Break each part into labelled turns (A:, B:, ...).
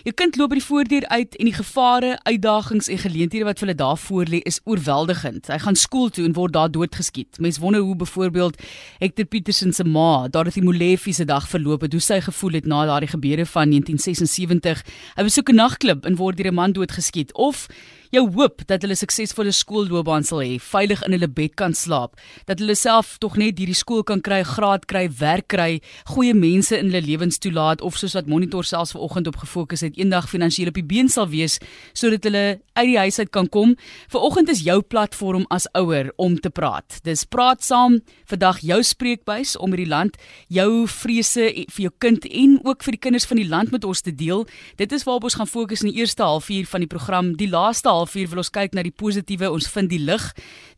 A: Jou kind loop by die voordeur uit en die gevare, uitdagings en geleenthede wat vir hulle daar voor lê is oorweldigend. Hy gaan skool toe en word daar doodgeskiet. Mens wonder hoe byvoorbeeld Hector Petersen se ma, Dorothy Molefe se dag verloop het, hoe sy gevoel het na daardie gebeure van 1976. Hy besoek 'n nagklub en word deur 'n man doodgeskiet of jou hoop dat hulle suksesvolle skoolloopbaan sal hê, veilig in hulle bed kan slaap, dat hulle self tog net hierdie skool kan kry, graad kry, werk kry, goeie mense in hulle lewens toelaat of soos wat Monitor selfs vanoggend op gefokus het, eendag finansiëel op die been sal wees sodat hulle uit die huis uit kan kom. Vanoggend is jou platform as ouer om te praat. Dis praat saam, vandag jou spreekbuis om hierdie land, jou vrese vir jou kind en ook vir die kinders van die land met ons te deel. Dit is waarop ons gaan fokus in die eerste halfuur van die program. Die laaste halfuur wil ons kyk na die positiewe. Ons vind die lig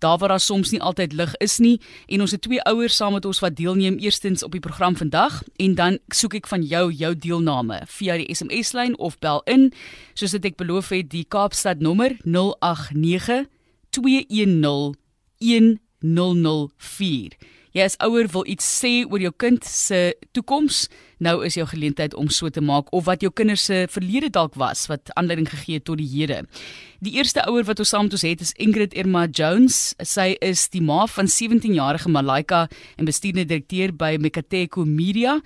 A: daar waar daar soms nie altyd lig is nie en ons het twee ouers saam met ons wat deelneem eerstens op die program vandag en dan soek ek van jou jou deelname via die SMS-lyn of bel in soos dit ek beloof het die Kaapstad nommer 089 210 1004 Jy as ouer wil iets sê oor jou kind se toekoms nou is jou geleentheid om so te maak of wat jou kinders se verlede dalk was wat aanleiding gegee het tot die hede. Die eerste ouer wat ons saam met ons het is Ingrid Irma Jones. Sy is die ma van 17-jarige Malaika en bestuurende direkteur by Mekateko Media.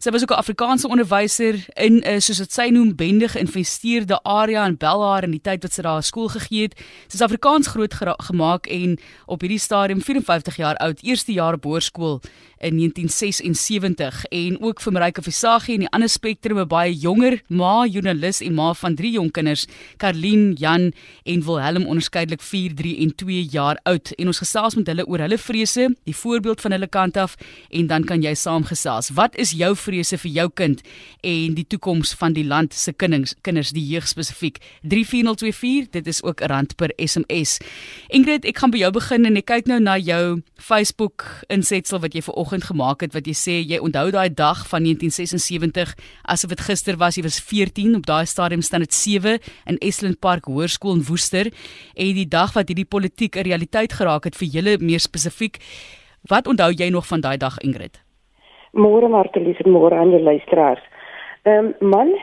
A: Sy was ook 'n Afrikaanse onderwyser in 'n soos dit sy noem bende geïnvesteerde area in Belhar in die tyd wat sy daar skool gegee het. Sy is Afrikaans groot gemaak en op hierdie stadium 54 jaar oud, eerste jaar op hoërskool in 1976 en ook vir Marika Visagie en die ander spektrum 'n baie jonger ma, joernalis en ma van drie jong kinders, Karlien, Jan en Wilhelm onderskeidelik 4, 3 en 2 jaar oud. En ons gesels met hulle oor hulle vrese, die voorbeeld van hulle kant af en dan kan jy saamgesels. Wat is jou vrese vir jou kind en die toekoms van die land se kinders, kinders die jeug spesifiek? 34024, dit is ook rand per SMS. Ingrid, ek gaan by jou begin en ek kyk nou na jou Facebook insetsel wat jy ver vanoggend gemaak het wat jy sê jy onthou daai dag van 1976 asof dit gister was jy was 14 op daai stadium staan dit 7 in Esland Park Hoërskool in Woester en die dag wat hierdie politiek 'n realiteit geraak het vir julle meer spesifiek wat onthou jy nog van daai dag Ingrid?
B: Môre Martelis en môre aan die luisteraars. Ehm um, man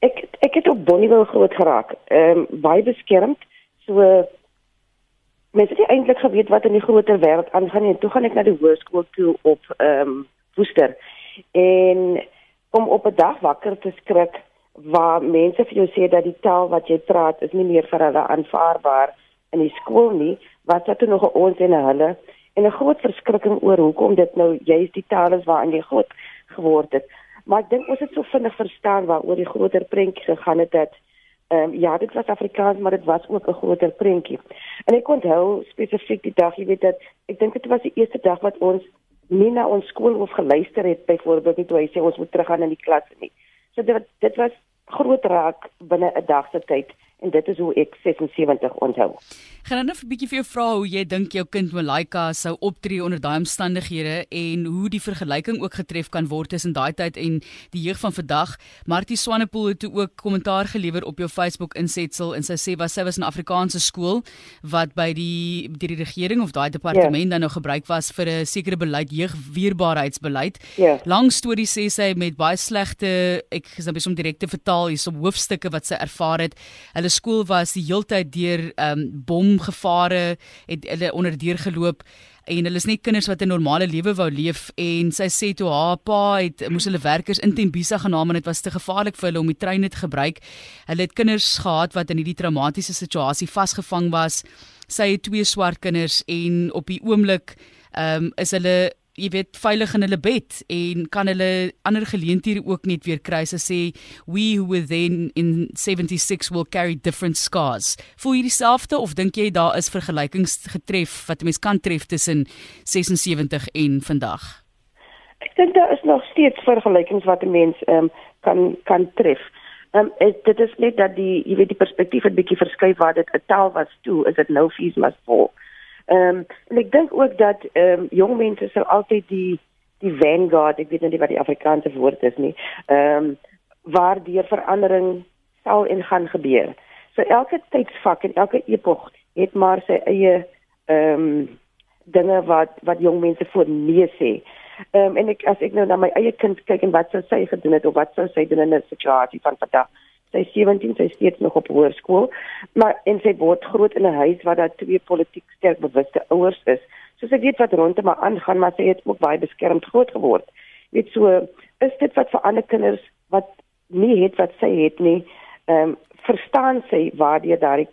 B: ek ek het op Bonnieville groot geraak. Ehm um, baie beskermd. So mense het eintlik geweet wat in die groter wêreld aangaan en toe gaan ek na die hoërskool toe op ehm um, Woester en om op 'n dag wakker te skrik waar mense vir jou sê dat die taal wat jy praat is nie meer vir hulle aanvaarbaar in die skool nie wat het nog ons en hulle en 'n groot verskrikking oor hoekom dit nou juist die taal is waaraan jy groot geword het maar ek dink ons het so vinnig verstaan waaroor die groter prentjie gegaan het dat Ehm um, ja, dit was Afrikaans, maar dit was ook 'n groter prentjie. En ek onthou spesifiek die dag, jy weet dat ek dink dit was die eerste dag wat ons nie na ons skool hoef geluister het byvoorbeeld nie toe hy sê ons moet teruggaan in die klas nie. So dit dit was groot raak binne 'n dag se tyd en dit is hoe ek 76 onthou.
A: Gaan nou 'n bietjie vir jou vra hoe jy dink jou kind Malaika sou optree onder daai omstandighede en hoe die vergelyking ook getref kan word tussen daai tyd en die jeug van vandag. Martie Swanepoel het ook kommentaar gelewer op jou Facebook insetsel en sy sê was sy was in 'n Afrikaanse skool wat by die die, die regering of daai departement yeah. Ja. dan nou gebruik was vir 'n sekere beleid jeugweerbaarheidsbeleid.
B: Yeah. Ja.
A: Lang storie sê sy met baie slegte ek is nou besom direkte vertaal hier so hoofstukke wat sy ervaar het. Hulle skool was die heeltyd deur um, bomgevare het hulle onderdeur geloop en hulle is net kinders wat 'n normale lewe wou leef en sy sê toe haar pa het moes hulle werkers in Tembisa genaam en dit was te gevaarlik vir hulle om die treine te gebruik. Hulle het kinders gehad wat in hierdie traumatiese situasie vasgevang was. Sy het twee swart kinders en op die oomblik ehm um, is hulle jy weet veilig in hulle bed en kan hulle ander geleenthede ook net weer kry as sê we who were then in 76 will carry different scars. Voel jy dieselfde of dink jy daar is vergelykings getref wat 'n mens kan tref tussen 76 en vandag?
B: Ek dink daar is nog steeds vergelykings wat 'n mens um, kan kan tref. Um, dit is net dat die jy weet die perspektief het bietjie verskuif waar dit 'n taal was toe is dit nou fees must fall. Ehm um, en ek dink ook dat ehm um, jong mense sou altyd die die vanguard, ek weet nou nie wat die Afrikaanse woord is nie. Ehm um, waar die verandering sal en gaan gebeur. So elke tydsvak en elke epok het maar sy eie ehm um, dinge wat wat jong mense voor nee sê. Ehm um, en ek as ek nou na my eie kind kyk en wat sou sy gedoen het of wat sou sy doen in 'n situasie van vandag Sy is 17, sy is steeds nog op hoërskool, maar en sy word groot in 'n huis waar daar twee politiek sterk bewuste ouers is. So sy weet wat rondom haar aangaan, maar sy het ook baie beskermd groot geword. Weet so, is dit wat vir ander kinders wat nie het wat sy het nie, ehm um, verstaan sy waar die daai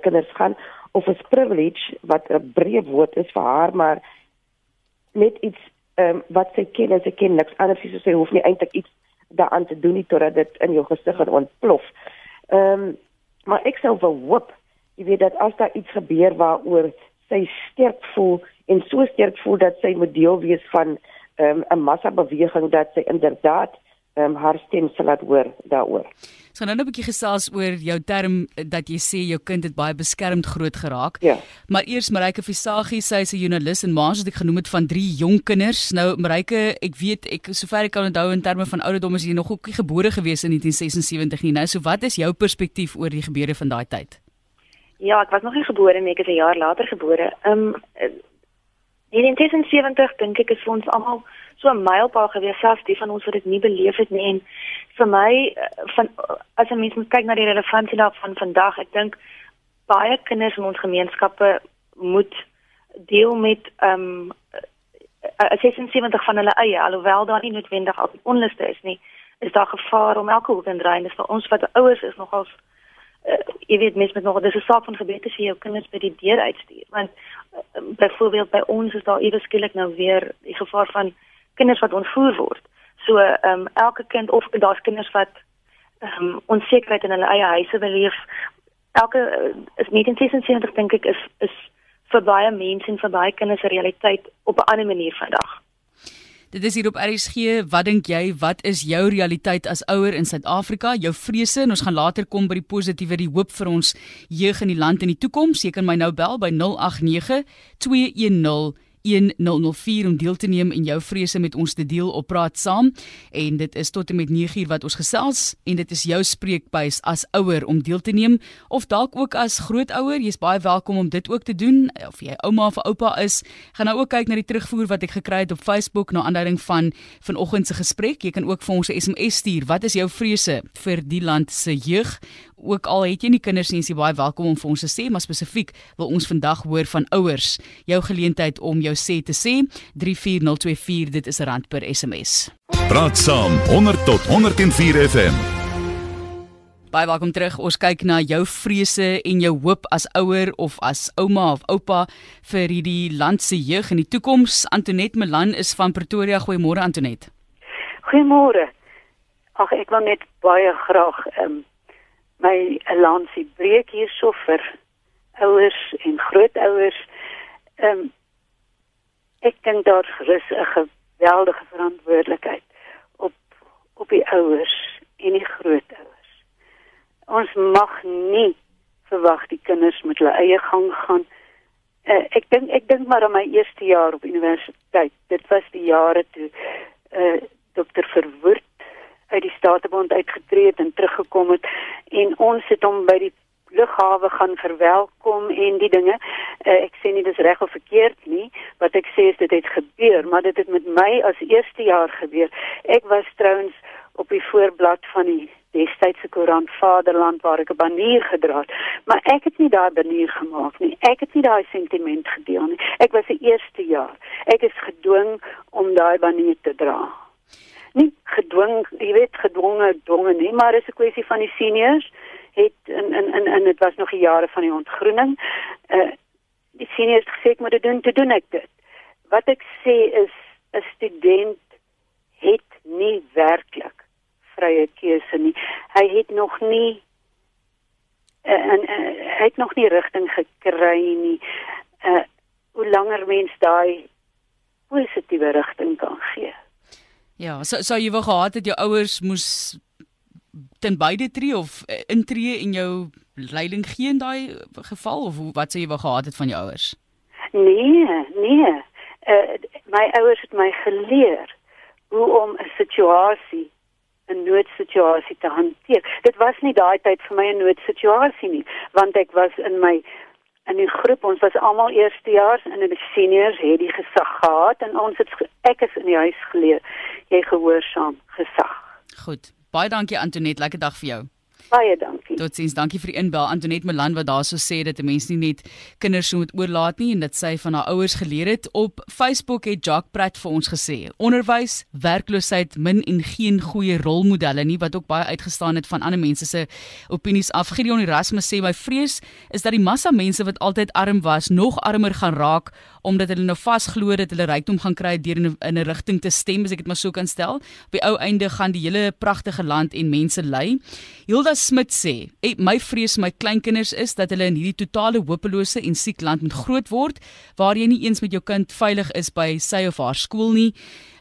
B: kinders gaan of 'n privilege wat 'n breë woord is vir haar, maar net iets ehm um, wat sy ken en sy ken niks anders as sy hoef nie eintlik iets daaraan te doen nie totdat dit in jou gesig gaan ontplof. Ehm um, maar ek sou wil hoop jy weet dat as daar iets gebeur waaroor sy sterk voel en so sterk voel dat sy moet deel wees van ehm um, 'n massa beweging dat sy inderdaad ehm um, haar stem sal laat hoor daaroor.
A: So nou 'n bietjie gesels oor jou term dat jy sê jou kind het baie beskermd groot geraak.
B: Ja.
A: Maar eers Marike Visagie, sy is 'n joernalis en maas wat ek genoem het van drie jong kinders. Nou Marike, ek weet ek sover ek kan onthou in terme van ouderdom is jy nog ook nie gebore gewees in 1976 nie. Nou so wat is jou perspektief oor die gebeure van daai tyd?
C: Ja, ek was nog nie gebore nie, ek is 'n jaar later gebore. Ehm um, in 1976 dink ek is vir ons almal so 'n mylpaal gewees selfs die van ons wat dit nie beleef het nie. En vir my eh, van as 'n mens moet kyk na die relevantie daarvan vandag ek dink baie kinders in ons gemeenskappe moet deel met ehm um, 76 van hulle eie alhoewel daar nie noodwendig altyd onluste is nie is daar gevaar om elke hoek en draai en dis vir ons wat ouers is nogals uh, jy weet mens met nog dis 'n saak van gebede vir jou kinders by die deur uitstuur. Want uh, byvoorbeeld by ons is daar iewers skielik nou weer die gevaar van kinders wat ontvoer word. So ehm um, elke kind of daar's kinders wat ehm um, onsekerheid in hulle eie huise beleef. Elke uh, is 1976 dink ek is is vir baie mense en vir baie kinders 'n realiteit op 'n ander manier vandag.
A: Dit is hier op RSG. Wat dink jy, wat is jou realiteit as ouer in Suid-Afrika? Jou vrese en ons gaan later kom by die positiewe, die hoop vir ons jeug in die land in die toekoms. Kan my nou bel by 089 210 1004 om deel te neem en jou vrese met ons te deel op praat saam. En dit is tot en met 9uur wat ons gesels en dit is jou spreekbuis as ouer om deel te neem of dalk ook as grootouer. Jy's baie welkom om dit ook te doen of jy ouma of oupa is. Gaan nou ook kyk na die terugvoer wat ek gekry het op Facebook na aanleiding van vanoggend se gesprek. Jy kan ook vir ons 'n SMS stuur. Wat is jou vrese vir die land se jeug ook al het jy nie kinders nie, is jy baie welkom om vir ons te sê, maar spesifiek wil ons vandag hoor van ouers. Jou geleentheid om jou sê te sê 34024 dit is rand per SMS.
D: Praat saam 100 tot 104 FM.
A: Baie welkom terug. Ons kyk na jou vrese en jou hoop as ouer of as ouma of oupa vir hierdie land se jeug in die toekoms. Antonet Melan is van Pretoria. Goeiemôre Antonet.
E: Goeiemôre. Ag ek wil net baie graag ehm um, my lansie breek hierso vir ouers en grootouers. Ehm um, ek dink daar is 'n geweldige verantwoordelikheid op op die ouers en die grootouers. Ons mag nie verwag die kinders moet hulle eie gang gaan. Uh, ek dink ek dink maar aan my eerste jaar op universiteit. Dit was die jare toe eh uh, dokter Verwoerd uit die Statebond uitgetree het en teruggekom het. En ons het hom by die lughawe gaan verwelkom en die dinge. Uh, ek sê nie dis reg of verkeerd nie. Wat ek sê is dit het gebeur maar dit het met my as eerste jaar gebeur. Ek was trouens op die voorblad van die destydse koerant Vaderland waar ek 'n banier gedra het. Maar ek het nie daai banier gemaak nie. Ek het nie daai sentiment gedeel nie. Ek was die eerste jaar. Ek is gedwing om daai banier te dra nie gedwing, jy weet gedwonge donge nie, maar is 'n kwessie van die seniors het in in in in dit was nog die jare van die ontgroening. Uh die seniors het gesê ek moet dit doen, te doen ek dit. Wat ek sê is 'n student het nie werklik vrye keuse nie. Hy het nog nie uh, en uh, hy het nog nie rigting gekry nie. Uh hoe langer mens daai positiewe rigting kan gee.
A: Ja, so sou jy wou gehad het jou ouers moes ten beide tree of eh, intree en jou leiding gee in daai geval of wat sou jy wou gehad het van jou ouers?
E: Nee, nee. Uh, my ouers het my geleer hoe om 'n situasie 'n noodsituasie te hanteer. Dit was nie daai tyd vir my 'n noodsituasie nie, want ek was in my in die groep. Ons was almal eerstejaars en die seniors het die gesag gehad en ons het ek is in die huis geleer jy gehoorsaam gesag.
A: Goed. Baie dankie Antoinette. Lekker dag vir jou.
E: Baie dankie.
A: Totsiens, dankie vir die inbel. Antoinette Milan wat daarso sê dat 'n mens nie net kinders moet oorlaat nie en dat sy van haar ouers geleer het. Op Facebook het Jock Pratt vir ons gesê: "Onderwys, werkloosheid, min en geen goeie rolmodelle nie wat ook baie uitgestaan het van ander mense se opinies af." Gideon Erasmus sê: "My vrees is dat die massa mense wat altyd arm was, nog armer gaan raak omdat hulle nou vasglo dat hulle rykdom gaan kry deur in 'n rigting te stem, as ek dit maar so kan stel. Op die ou einde gaan die hele pragtige land en mense ly." Hilda Smit sê, "My vrees my kleinkinders is dat hulle in hierdie totale hopelose en siek land moet groot word waar jy nie eens met jou kind veilig is by sy of haar skool nie."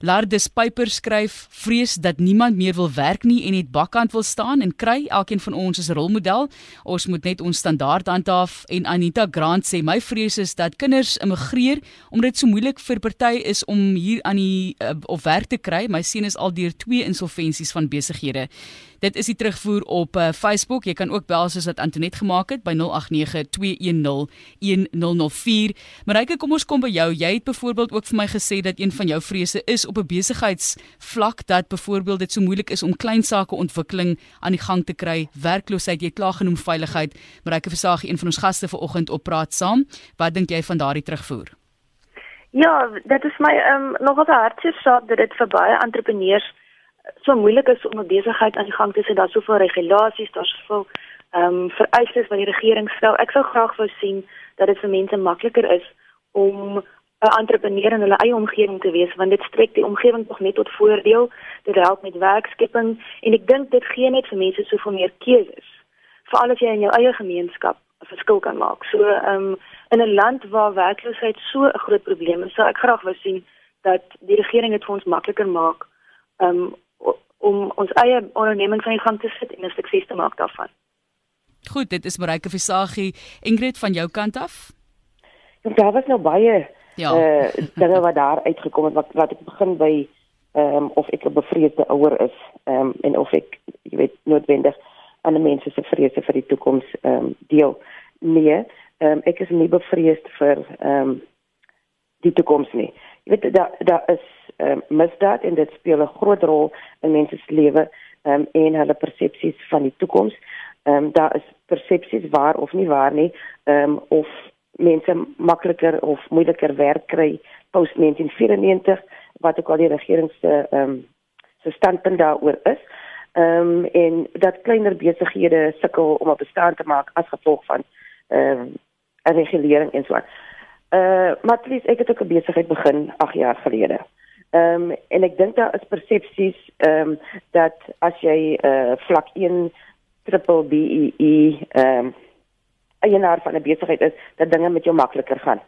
A: Lardus Piper skryf, "Vrees dat niemand meer wil werk nie en net bakkant wil staan en kry elkeen van ons as rolmodel. Ons moet net ons standaard handhaaf." En Anita Grant sê, "My vrees is dat kinders immigreer omdat dit so moeilik vir party is om hier aan die uh, of werk te kry. My seun is al deur twee insolventies van besighede." Dit is die terugvoer op uh, Facebook. Jy kan ook bel soos wat Antonet gemaak het by 0892101004. Marike, kom ons kom by jou. Jy het byvoorbeeld ook vir my gesê dat een van jou vrese is op 'n besigheidsvlak dat byvoorbeeld dit so moeilik is om klein sake ontwikkeling aan die gang te kry. Werkloosheid, jy het klaar genoem veiligheid. Marike Versagie, een van ons gaste vanoggend op praat saam. Wat dink jy van daardie terugvoer?
C: Ja, dit is my ehm um, nogal 'n hartseer saak dat dit vir baie entrepreneurs so moeilik is om 'n besigheid aan die gang te sit. Daar's soveel regulasies, daar's soveel ehm um, vereistes wat die regering stel. Ek sou graag wou sien dat dit vir mense makliker is om 'n entrepreneur in hulle eie omgewing te wees want dit strek die omgewing tog net tot voordeel. Dit help met werkskepping en ek dink dit gee net vir mense soveel meer keuses. Veral as jy in jou eie gemeenskap 'n verskil kan maak. So ehm um, in 'n land waar werkloosheid so 'n groot probleem is, sou ek graag wou sien dat die regering dit vir ons makliker maak um, om ons eie ondernemings aan die gang te sit en 'n sukses te maak daarvan.
A: Goed, dit is Marike Visagie. Ingrid van jou kant af?
B: Ja, daar was nou baie ja. uh dinge wat daar uitgekom het wat wat ek begin by ehm um, of ek 'n bevreesde ouer is ehm um, en of ek jy weet noodwendig aan mense se vrese vir die toekoms ehm um, deel. Nee, ehm um, ek is nie bevreesd vir ehm um, die toekoms nie. Jy weet daar daar is ehm um, misdaad en dit speel 'n groot rol in mense se lewe ehm um, en hulle persepsies van die toekoms. Ehm um, daar is persepsies waar of nie waar nie, ehm um, of mense makliker of moeiliker werk kry post 1994 wat ook al die regering se ehm um, se standpunt daaroor is. Ehm um, en dat kleiner besighede sukkel om op bestaan te maak as gevolg van ehm um, 'n regulering en so aan. Uh Matlies, ek het ook 'n besigheid begin 8 jaar gelede. Ehm um, en ek dink daar is persepsies ehm um, dat as jy uh vlak 1 triple BEE e, ehm um, eienaar van 'n besigheid is, dat dinge met jou makliker gaan.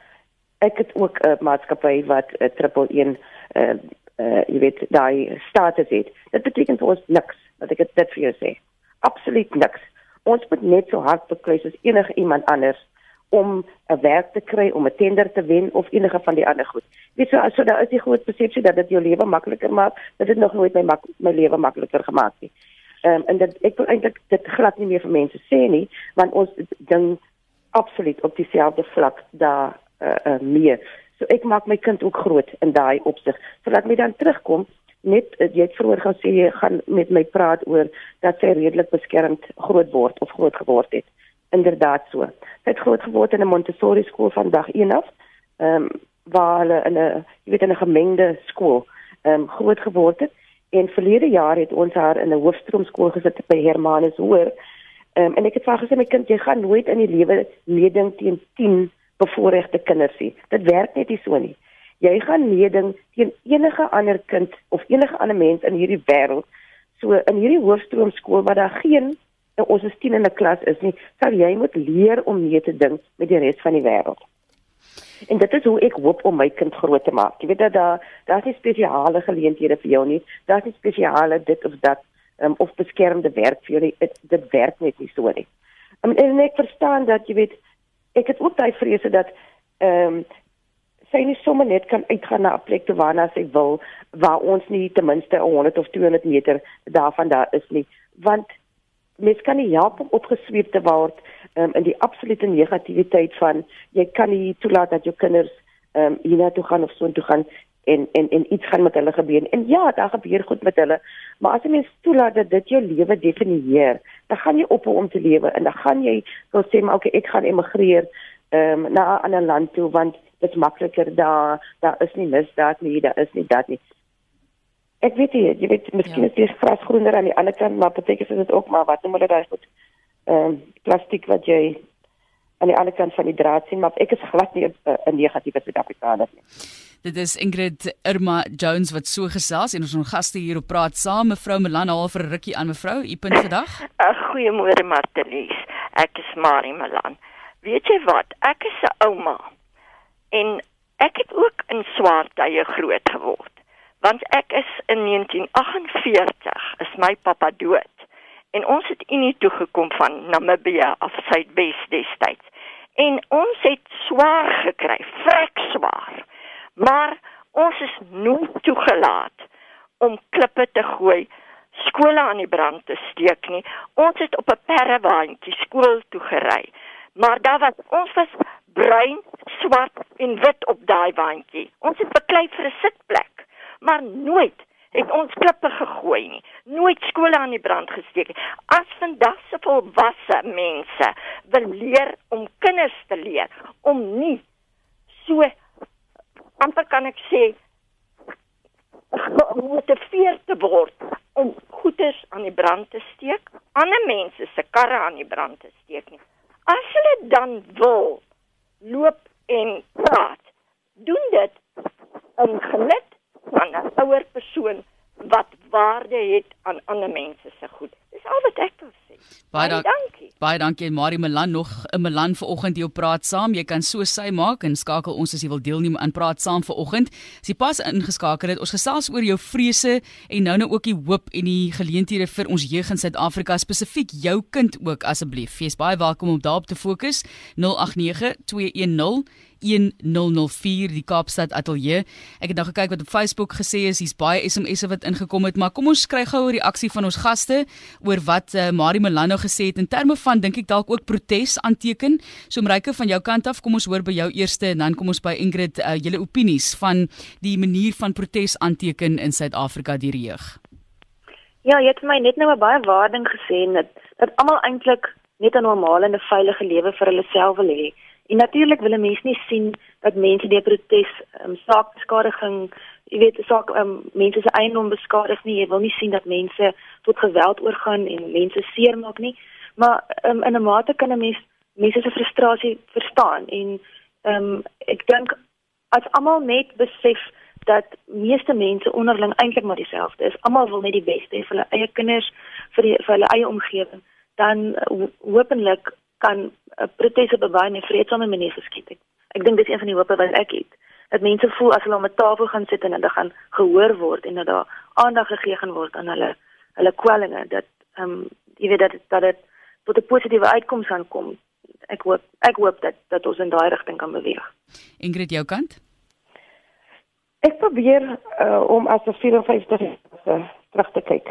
B: Ek het ook 'n maatskappy wat 'n triple 1 uh uh jy weet daai status het. Dit beteken vir ons niks, wat ek dit vir jou sê. Absoluut niks. Ons moet net so hard beklei soos enige iemand anders om 'n werk te kry, om 'n tender te wen of enige van die ander goed. Weet so, so daar is die groot persepsie dat dit jou lewe makliker maak, dat dit nog nooit my mak my lewe makliker gemaak het. Ehm um, en dit ek wil eintlik dit glad nie meer vir mense sê nie, want ons ding absoluut op dieselfde vlak daar uh, uh meer. So ek maak my kind ook groot in daai opsig. So laat my dan terugkom net uh, jy het vroeër gesê jy gaan met my praat oor dat sy redelik beskermd groot word of groot geword het inderdaad so. Sy het groot geword in 'n Montessori skool van dag 1 af. Ehm um, waar hulle in 'n jy weet in 'n gemengde skool ehm um, groot geword het en verlede jaar het ons haar in 'n hoofstroomskool gesit by Hermanus hoor. Ehm um, en ek het haar gesê my kind jy gaan nooit in die lewe meeding teen 10 bevoorregte kinders nie. Dit werk net nie so nie. Jy gaan meeding teen enige ander kind of enige ander mens in hierdie wêreld. So in hierdie hoofstroomskool waar daar geen en ons is 10 in 'n klas is nie, sal jy moet leer om mee te dink met die res van die wêreld. En dit is hoe ek hoop om my kind groot te maak. Jy weet dat daar daar's nie spesiale geleenthede vir jou nie. Daar's nie spesiale dit of dat um, of beskermde werk vir jou nie. Dit, dit werk net nie so nie. Um, en ek verstaan dat jy weet ek het ook daai vrese dat ehm um, sy nie sommer net kan uitgaan na 'n plek toe waarna sy wil waar ons nie ten minste 100 of 200 meter daarvan daar is nie want mens kan nie help om opgesweep te word um, in die absolute negativiteit van jy kan nie toelaat dat jou kinders ehm um, hiernatoe gaan of so toe gaan en en en iets gaan met hulle gebeur. En ja, daar gebeur goed met hulle, maar as jy mens toelaat dat dit jou lewe definieer, dan gaan jy ophou om te lewe en dan gaan jy wil sê maar okay, ek gaan emigreer ehm um, na 'n ander land toe want dit is makliker daar, daar is nie misdaad nie, daar is nie dat nie. Ek weet nie, jy weet miskien ja. is die gras groener aan die ander kant, maar beteken dit ook maar wat noem hulle daai goed ehm um, plastiek wat jy aan die ander kant van die draad sien, maar ek is glad nie 'n negatiewe Suid-Afrikaner nie.
A: Dit is Ingrid Irma Jones wat so gesels en ons ons gaste hier op praat saam mevrou Melan haal vir 'n rukkie aan mevrou u punt vandag.
F: Goeiemôre Martelies. Ek is Marie Melan. Weet jy wat? Ek is 'n ouma en ek het ook in swaar tye groot geword. Want ek is in 1948 is my pappa dood en ons het Unie toe gekom van Namibië af Suidwes destyds. En ons het swaar gekry, vrek swaar. Maar ons is nooit toegelaat om klippe te gooi, skole aan die brand te steek nie. Ons het op 'n perrewaandjie skool toe gery. Maar daar was ons was bruin, swart en wit op daai waandjie. Ons het beklei vir 'n sitplek, maar nooit het ons klippe gegooi nie, nooit skole aan die brand gesteek nie. As vandag se volwasse mense wil leer om kinders te leer om nie so amper kan ek sê gemotiveerd te word om goeders aan die brand te steek, ander mense se karre aan die brand te steek nie. As hulle dan wil loop en praat, doen dit in genot van 'n ouer persoon wat waarde het aan ander mense se goed. Dis al wat ek wil sê.
A: Baie, baie dankie. Baie dankie Marie Melan nog 'n Melan vanoggend hier op praat saam. Jy kan so sy maak en skakel ons as jy wil deelneem aan praat saam vanoggend. As jy pas ingeskakel het, ons gesels oor jou vrese en nou nou ook die hoop en die geleenthede vir ons jeug in Suid-Afrika, spesifiek jou kind ook asseblief. Jy's baie welkom om daarop te fokus. 089 210 1004 die Kaapstad Ateljee. Ek het nou gekyk wat op Facebook gesê is, hier's baie SMS'e wat ingekom het, maar kom ons kry gou 'n reaksie van ons gaste oor wat uh, Marie Melano gesê het in terme van dink ek dalk ook protes aanteken. So Mreike van jou kant af, kom ons hoor by jou eerste en dan kom ons by Ingrid uh, julle opinies van die manier van protes aanteken in Suid-Afrika deur jeug.
C: Ja, jy het my net nou 'n baie waarding gesê dat dat almal eintlik net 'n normale en 'n veilige lewe vir hulle self wil hê. En natuurlik wil 'n mens nie sien dat mense deur protes um, saakbeskadiging, jy weet, saak um, mense se eiendom beskadig nie. Jy wil nie sien dat mense tot geweld oorgaan en mense seermaak nie. Maar um, in 'n mate kan 'n mens mense se frustrasie verstaan en ehm um, ek dink as almal net besef dat meeste mense onderling eintlik maar dieselfde is. Almal wil net die beste hê vir hulle eie kinders, vir die, vir hulle eie omgewing. Dan hopelik kan 'n uh, protes op 'n baie meer vredesame manier geskied het. Ek dink dis een van die hope wat ek het. Dat mense voel as hulle om 'n tafel gaan sit en hulle gaan gehoor word en dat daar aandag gegee gaan word aan hulle hulle kwellinge dat ehm um, jy weet dat dat dit tot 'n positiewe uitkoms gaan kom. Ek hoop ek hoop dat dat ons in daai rigting kan beweeg.
A: Ingrid jou kant?
B: Ek probeer uh, om as 'n 54 uh, terug te kyk.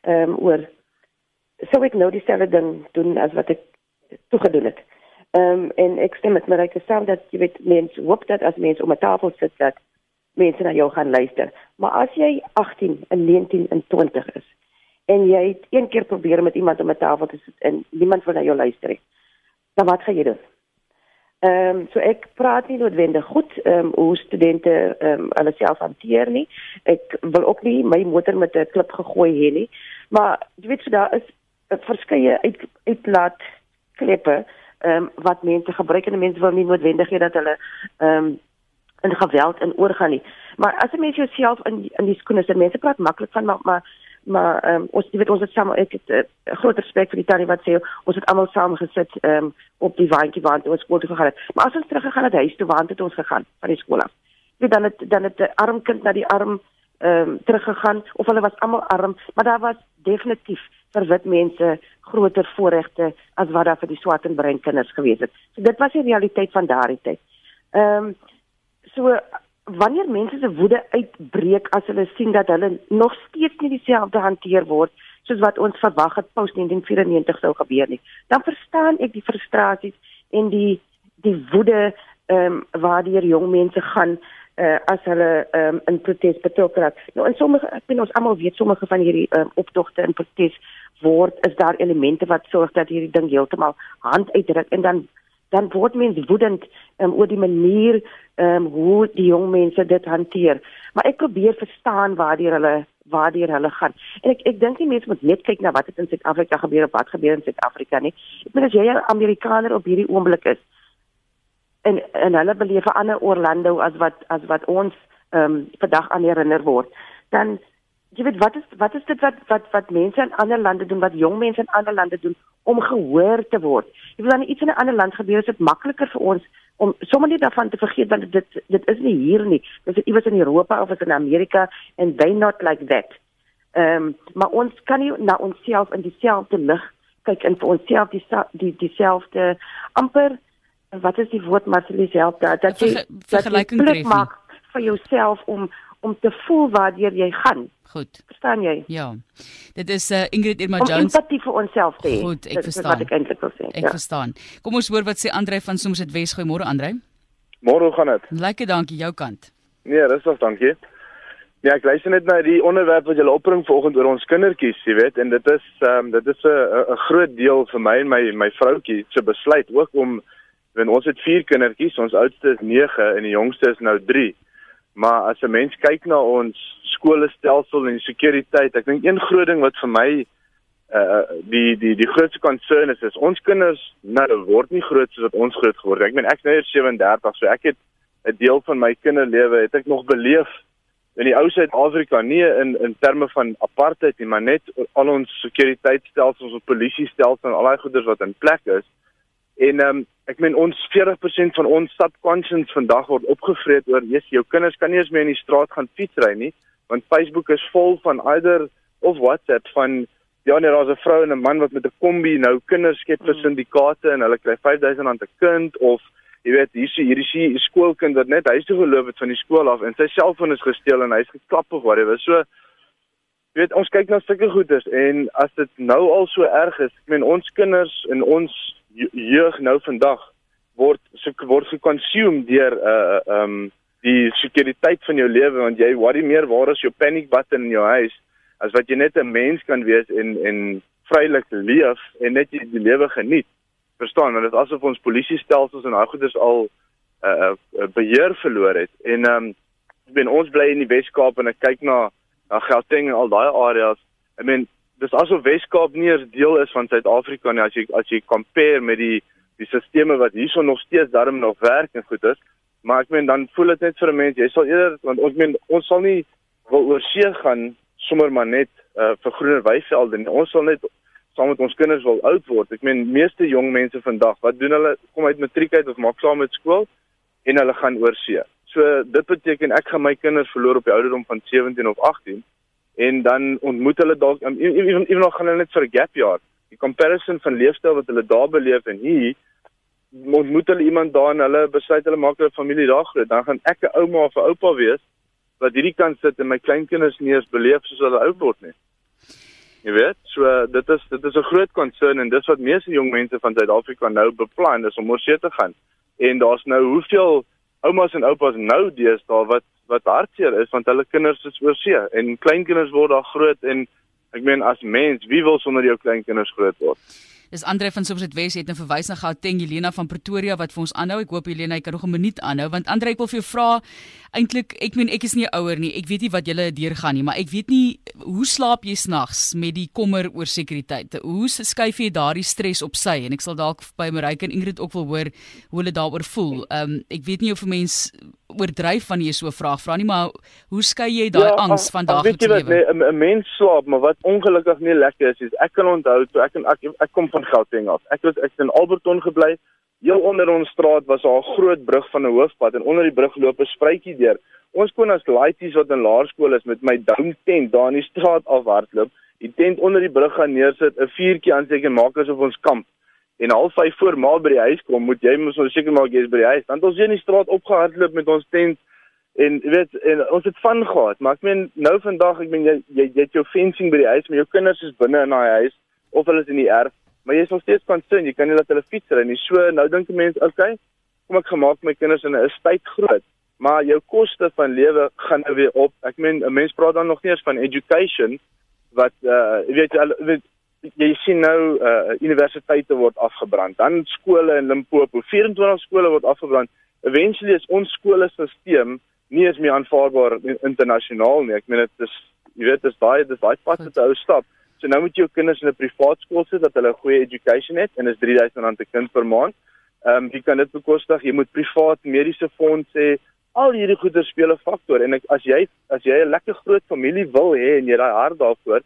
B: Ehm um, oor sou ek nou dieselfde ding doen as wat ek toegedoen het. Ehm um, en ek stem met Marike saam dat jy weet mense hoop dat as mense om 'n tafel sit dat mense na jou gaan luister. Maar as jy 18 en 19 en 20 is en jy het een keer probeer met iemand om 'n tafel te sit en niemand wil na jou luister nie, dan wat gaan jy doen? Ehm um, so ek praat nie noodwendig goed ehm um, hoe studente ehm um, hulle self hanteer nie. Ek wil ook nie my motor met 'n klip gegooi hê nie. Maar jy weet so daar is 'n verskeie uit uitlaat kleppe ehm um, wat mense gebruik en mense wil nie noodwendig hê dat hulle ehm um, in geweld in oorgaan nie. Maar as jy mens jouself in in die skoene sit, mense praat maklik van maar maar maar um, ons weet ons het saam ek het 'n uh, groot respek vir die tannie wat sê ons het almal saam gesit ehm um, op die waantjie waar ons skool toe gegaan het. Maar as ons terug gegaan het huis toe waar het ons gegaan van die skool af. Weet dan het dan het 'n arm kind na die arm ehm um, teruggegaan of hulle was almal arm, maar daar was definitief vir wit mense groter voorregte as wat daar vir die swart en bruin kinders gewees het. So dit was die realiteit van daardie tyd. Ehm um, so wanneer mense se woede uitbreek as hulle sien dat hulle nog steeds nie dieselfde hanteer word soos wat ons verwag het pos 1994 sou gebeur nie, dan verstaan ek die frustrasies en die die woede ehm um, waar die jong mense gaan uh, as hulle um, in protes betrokke raak. Nou in sommige ek weet ons almal weet sommige van hierdie um, optogte in protes word is daar elemente wat sorg dat hierdie ding heeltemal hand uitdruk en dan dan word mense woedend um, oor die manier um, hoe die jong mense dit hanteer. Maar ek probeer verstaan waar die hulle waar die hulle gaan. En ek ek dink die mense moet net kyk na wat het in Suid-Afrika gebeur of wat gebeur in Suid-Afrika nie. Ek bedoel as jy 'n Amerikaner op hierdie oomblik is en en hulle beleef 'n ander Orlando as wat as wat ons ehm um, vandag aan herinner word, dan jy weet wat is wat is dit wat wat wat mense in ander lande doen, wat jong mense in ander lande doen om gehoor te word. Jy weet dan iets in 'n ander land gebeur, is dit makliker vir ons om sommer nie daarvan te vergeet dat dit dit is nie hier nie. Dit is iewers in Europa of is in Amerika and they not like that. Ehm um, maar ons kan nie na onsself in dieselfde lig kyk en vir onsself die die dieselfde amper wat is die woord Marcelie self dat dat jy
A: vergelyking tref
B: maak vir jouself om om te voel waar jy gaan.
A: Goed.
B: Verstaan jy?
A: Ja. Dit is uh, Ingrid Irma Jones.
B: Om empatie vir onsself te hê.
A: Goed, ek verstaan.
B: Wat ek eintlik wil sê.
A: Ek ja. verstaan. Kom ons hoor wat sê Andre van Somerset Wes. Goeiemôre Andre.
G: Môre gaan dit.
A: Lekker, dankie jou kant.
G: Nee, rustig, dankie. Ja, ek luister net na die onderwerp wat julle opbring vanoggend oor ons kindertjies, jy weet, en dit is ehm um, dit is 'n 'n groot deel vir my en my my vroutjie se besluit ook om want ons het 4 kindertjies, ons oudste is 9 en die jongste is nou 3. Maar as 'n mens kyk na ons skoolstelsel en sekuriteit, ek dink een groot ding wat vir my uh die die die grootste concern is is ons kinders nou word nie groot soos wat ons groot geword het. Ek meen ek's nou 37, so ek het 'n deel van my kinderlewe het ek nog beleef in die ou Suid-Afrika nie in in terme van apartheid nie, maar net al ons sekuriteitstelsels, ons polisiestelsel en al daai goeders wat in plek is. En ehm um, ek meen ons 40% van ons subconscious vandag word opgevreet oor jy's jou kinders kan nie eens meer in die straat gaan fietsry nie want Facebook is vol van either of WhatsApp van ja nee daar's 'n vrou en 'n man wat met 'n kombi nou kinders skep vir mm. syndikaate en hulle kry 5000 rand 'n kind of jy weet hier is hierdie hier skoolkind wat net huis toe geloop het van die skool af en sy selfoon is gesteel en hy's geklap of whatever so jy weet ons kyk na sulke goeders en as dit nou al so erg is ek meen ons kinders en ons jeug nou vandag word so word gekonsume deur 'n uh, uh, um die sekuriteit van jou lewe want jy worry meer waar is jou panic button in jou huis as wat jy net 'n mens kan wees en en vrylik leef en net die, die lewe geniet. Verstaan, want dit is asof ons polisiestelsels en daai goeders al 'n uh, uh, beheer verloor het. En ehm um, ben ons bly in die Wes-Kaap en ek kyk na na Gauteng en al daai areas. I mean dis asof Weskaap nie 'n deel is van Suid-Afrika nie as jy as jy compare met die die sisteme wat hierso nog steeds darm nog werk en goed is. Maar ek meen dan voel dit net vir 'n mens, jy sal eerder want ons meen ons sal nie wil oor see gaan sommer maar net uh, vir groener weivelde nie. Ons sal net saam met ons kinders wil oud word. Ek meen meeste jong mense vandag, wat doen hulle? Kom uit matriek uit of maak klaar met skool en hulle gaan oor see. So dit beteken ek gaan my kinders verloor op die ouderdom van 17 of 18 en dan ontmoet hulle dalk ewen ewen nog gaan hulle net vir 'n gap jaar. Die comparison van leefstyl wat hulle daar beleef en hier ontmoet hulle iemand daar en hulle besluit hulle maak 'n familie daar groot. Dan gaan ek 'n ouma of 'n oupa wees wat hierdie kan sit en my kleinkinders nie eens beleef soos hulle oud word nie. Jy weet, so dit is dit is 'n groot concern en dis wat meeste jong mense van Suid-Afrika nou beplan is om oor see te gaan. En daar's nou hoeveel oumas en oupas nou deesdae wat wat hartseer is want hulle kinders is oor see en kleinkinders word daar groot en ek meen as mens wie wil sonder jou kleinkinders groot word
A: Dis Andre van Somerset Wes het 'n verwys na Gauteng Helena van Pretoria wat vir ons aanhou. Ek hoop Helena kan nog 'n minuut aanhou want Andre ek wil vir jou vra eintlik ek meen ek is nie ouer nie. Ek weet nie wat julle deurgaan nie, maar ek weet nie hoe slaap jy snags met die kommer oor sekuriteit. Hoe skuif jy daardie stres op sy en ek sal dalk by Marike en Ingrid ook wil hoor hoe hulle daaroor voel. Ehm um, ek weet nie of 'n mens oordryf wanneer jy so 'n vraag vra nie, maar hoe skei jy daai ja, angs van daaglikse lewe?
G: 'n nee, mens slaap, maar wat ongelukkig nie lekker is, is ek kan onthou toe ek en ek, ek kom van Gauteng af. Ek was ek in Alberton gebly. Heel onder ons straat was daar 'n groot brug van 'n hoofpad en onder die brug loop 'n spruitjie deur. Ons kon as laities wat in laerskool is met my down tent daar in die straat afhardloop, die tent onder die brug gaan neersit, 'n vuurtjie aansteek en maak asof ons kamp en al vyf voor maal by die huis kom, moet jy mos nou seker maak jy is by die huis. Want ons hier in die straat opgehardloop met ons tent en jy weet en ons het van gehad, maar ek meen nou vandag, ek meen jy jy, jy het jou fencing by die huis, maar jou kinders is binne in daai huis of hulle is in die erf, maar jy is nog steeds concerned, jy kan nie laat hulle fiets ry nie. So nou dink die mense, okay, kom ek gemaak my kinders in 'n estate groot. maar jou koste van lewe gaan nou weer op. Ek meen 'n mens praat dan nog nie eens van education wat uh jy weet al weet jy sien nou uh universiteite word afgebrand. Dan skole in Limpopo, 24 skole word afgebrand. Eventually is ons skoolstelsel nie eens meer aanvaarbaar internasionaal nie. Ek meen dit is jy weet dis daai dis daai pad wat 'n ou stap. So nou moet jy jou kinders in 'n privaat skool sit dat hulle 'n goeie education het en is R3000 per kind per maand. Ehm um, jy kan dit bekostig. Jy moet privaat mediese fonds hê. Al hierdie goeder speel 'n faktor en ek, as jy as jy 'n lekker groot familie wil hê en jy daai hart daarvoor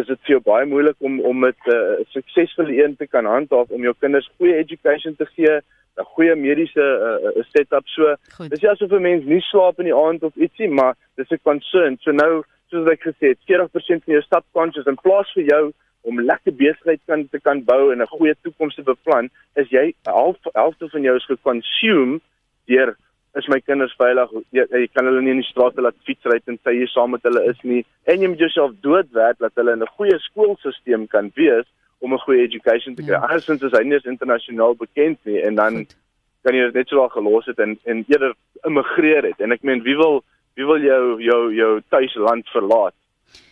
G: is dit vir jou baie moeilik om om met 'n uh, suksesvolle een te kan handhaaf om jou kinders goeie education te gee, 'n goeie mediese uh, setup so. Goed. Dis nie asof 'n mens nie slaap in die aand of ietsie, maar dis 'n concern. So nou soos ek gesê het, 40% van jou subconscious in plaas vir jou om lekker besigheid kan te kan bou en 'n goeie toekoms te beplan, is jy half helfte van jou is geconsume deur is my kinders veilig? Jy, jy kan hulle nie in die straat laat fietsry en hier saam met hulle is nie. En jy moet jouself doodwerk dat hulle in 'n goeie skoolstelsel kan wees om 'n goeie education te kry. Ja. Andersins is hy nie internasionaal bekend nie en dan Goed. kan jy dit net so al gelos het en en eerder immigreer het. En ek meen wie wil wie wil jou jou jou tuisland verlaat?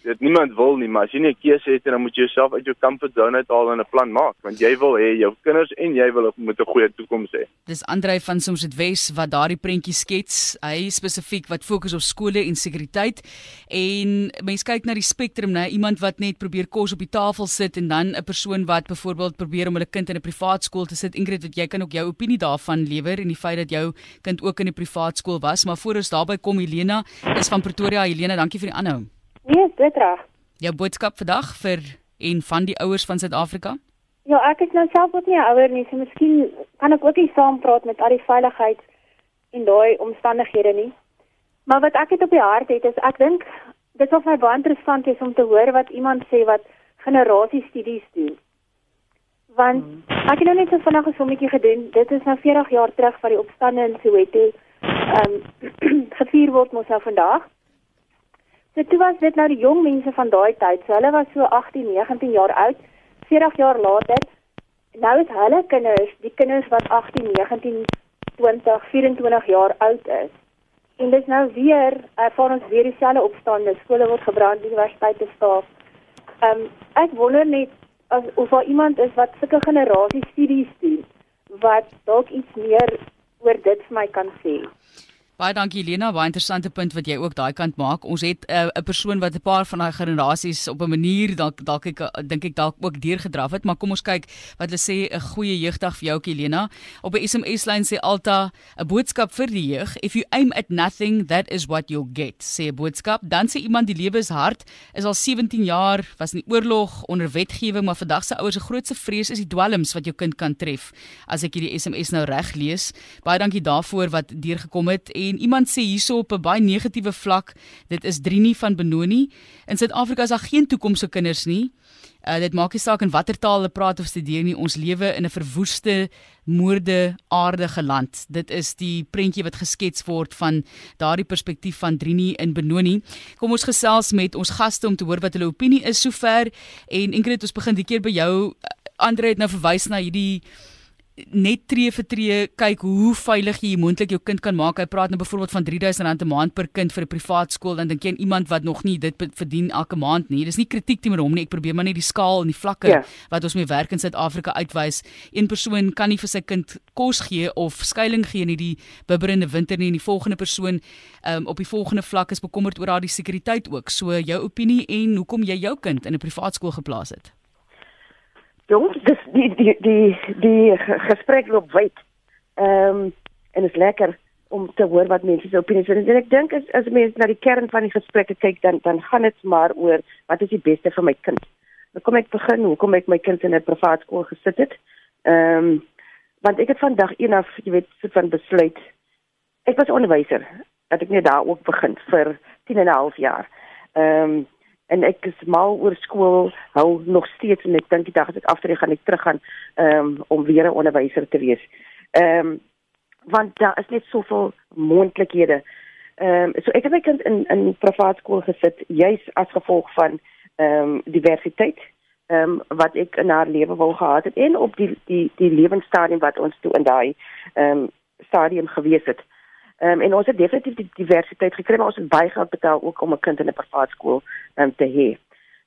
G: Dit niemand wil nie, maar as jy nie 'n keuse het en dan moet jy jouself uit jou comfort zone uithaal en 'n plan maak, want jy wil hê jou kinders en jy wil moet 'n goeie toekoms hê.
A: Dis Andrei van Soms dit Wes wat daardie prentjie skets. Hy spesifiek wat fokus op skole en sekuriteit. En mense kyk na die spektrum, né? Iemand wat net probeer kos op die tafel sit en dan 'n persoon wat byvoorbeeld probeer om hulle kind in 'n privaat skool te sit. Ingrid, wat jy kan ook jou opinie daarvan lewer en die feit dat jou kind ook in 'n privaat skool was, maar voor ons daarby kom Helena is van Pretoria. Helena, dankie vir die aanhou.
H: Nee, dit reg.
A: Jou boodskap vandag vir en van die ouers van Suid-Afrika?
H: Ja, ek is nou self ook nie 'n ouer nie, so miskien kan ek ook nie saam praat met al die veiligheid en daai omstandighede nie. Maar wat ek het op die hart het is ek dink dit sou vir my baie interessant wees om te hoor wat iemand sê wat generasie studies doen. Want ek het nou net so vinnig 'n sommetjie gedoen. Dit is nou 40 jaar terug van die opstande in Soweto. Ehm um, gevier word mos nou vandag. So toe was dit nou die jong mense van daai tyd. So hulle was so 18, 19 jaar oud. 40 jaar later, nou is hulle kinders, die kinders wat 18, 19, 20, 24 jaar oud is. En dis nou weer, ervaar ons weer dieselfde opstande. Skole word gebrand, universiteite staaf. Ehm um, ek wonder net as of daar iemand is wat sulke generasie studies doen wat dalk iets meer oor dit vir my kan sê.
A: Baie dankie Lena, baie interessante punt wat jy ook daai kant maak. Ons het eh, 'n uh, persoon wat 'n paar van daai generasies op 'n manier dalk dalk ek dink ek dalk ook deurgedraf het, maar kom ons kyk wat hulle sê 'n goeie jeugdag vir jou Lena. Op 'n SMS lyn sê Alta 'n boodskap vir die jeug: If you aim at nothing, that is what you'll get. Sê 'n boodskap. Dan sê iemand die lewe is hard, is al 17 jaar, was in die oorlog onder wetgewing, maar vandag se ouers se grootste vrees is die dwelms wat jou kind kan tref. As ek hierdie SMS nou reg lees. Baie dankie daarvoor wat deurgekom het. En en iemand sê hierso op 'n baie negatiewe vlak, dit is Drini van Benoni. In Suid-Afrika is daar geen toekoms vir kinders nie. Uh, dit maak nie saak in watter taal hulle praat of studeer nie. Ons lewe in 'n verwoeste, moorde, aardige land. Dit is die prentjie wat geskets word van daardie perspektief van Drini in Benoni. Kom ons gesels met ons gaste om te hoor wat hulle opinie is sover en Ingrid, ons begin die keer by jou. Andre het nou verwys na hierdie net tree vir tree kyk hoe veilig jy moontlik jou kind kan maak. Hy praat nou byvoorbeeld van R3000 'n maand per kind vir 'n privaat skool en dink jy aan iemand wat nog nie dit verdien elke maand nie. Dis nie kritiek teenoor hom nie. Ek probeer maar net die skaal en die vlakke ja. wat ons mee werk in Suid-Afrika uitwys. Een persoon kan nie vir sy kind kos gee of skuilings gee in hierdie bibberende winter nie en die volgende persoon um, op die volgende vlak is bekommerd oor haar die sekuriteit ook. So jou opinie en hoekom jy jou kind in 'n privaat skool geplaas het?
B: Jong, dis die die die die gesprek loop wyd. Ehm um, en is lekker om te hoor wat mense se opinies is. En ek dink as as mense na die kern van die gesprekke kyk, dan dan gaan dit maar oor wat is die beste vir my kind. Nou kom ek begin, hoekom ek my kind in 'n privaat skool gesit het. Ehm um, want ek het vandag eendag, jy weet, so van besluit. Ek was onderwyser. Dat ek net daar ook begin vir 10 en 'n half jaar. Ehm um, en ek is mal oor skool hou nog steeds en ek dink die dag as ek aftree gaan ek terug gaan um, om weer 'n onderwyser te wees. Ehm um, want daar is net soveel moontlikhede. Ehm um, so ek het my kind in in privaat skool gesit juis as gevolg van ehm um, diversiteit ehm um, wat ek in haar lewe wou gehad het en op die die die lewensstadium wat ons toe in daai ehm um, stadium gewees het. Ehm um, en ons het definitief die diversiteit gekry, maar ons het baie geld betaal ook om 'n kind in 'n privaat skool um, te hê.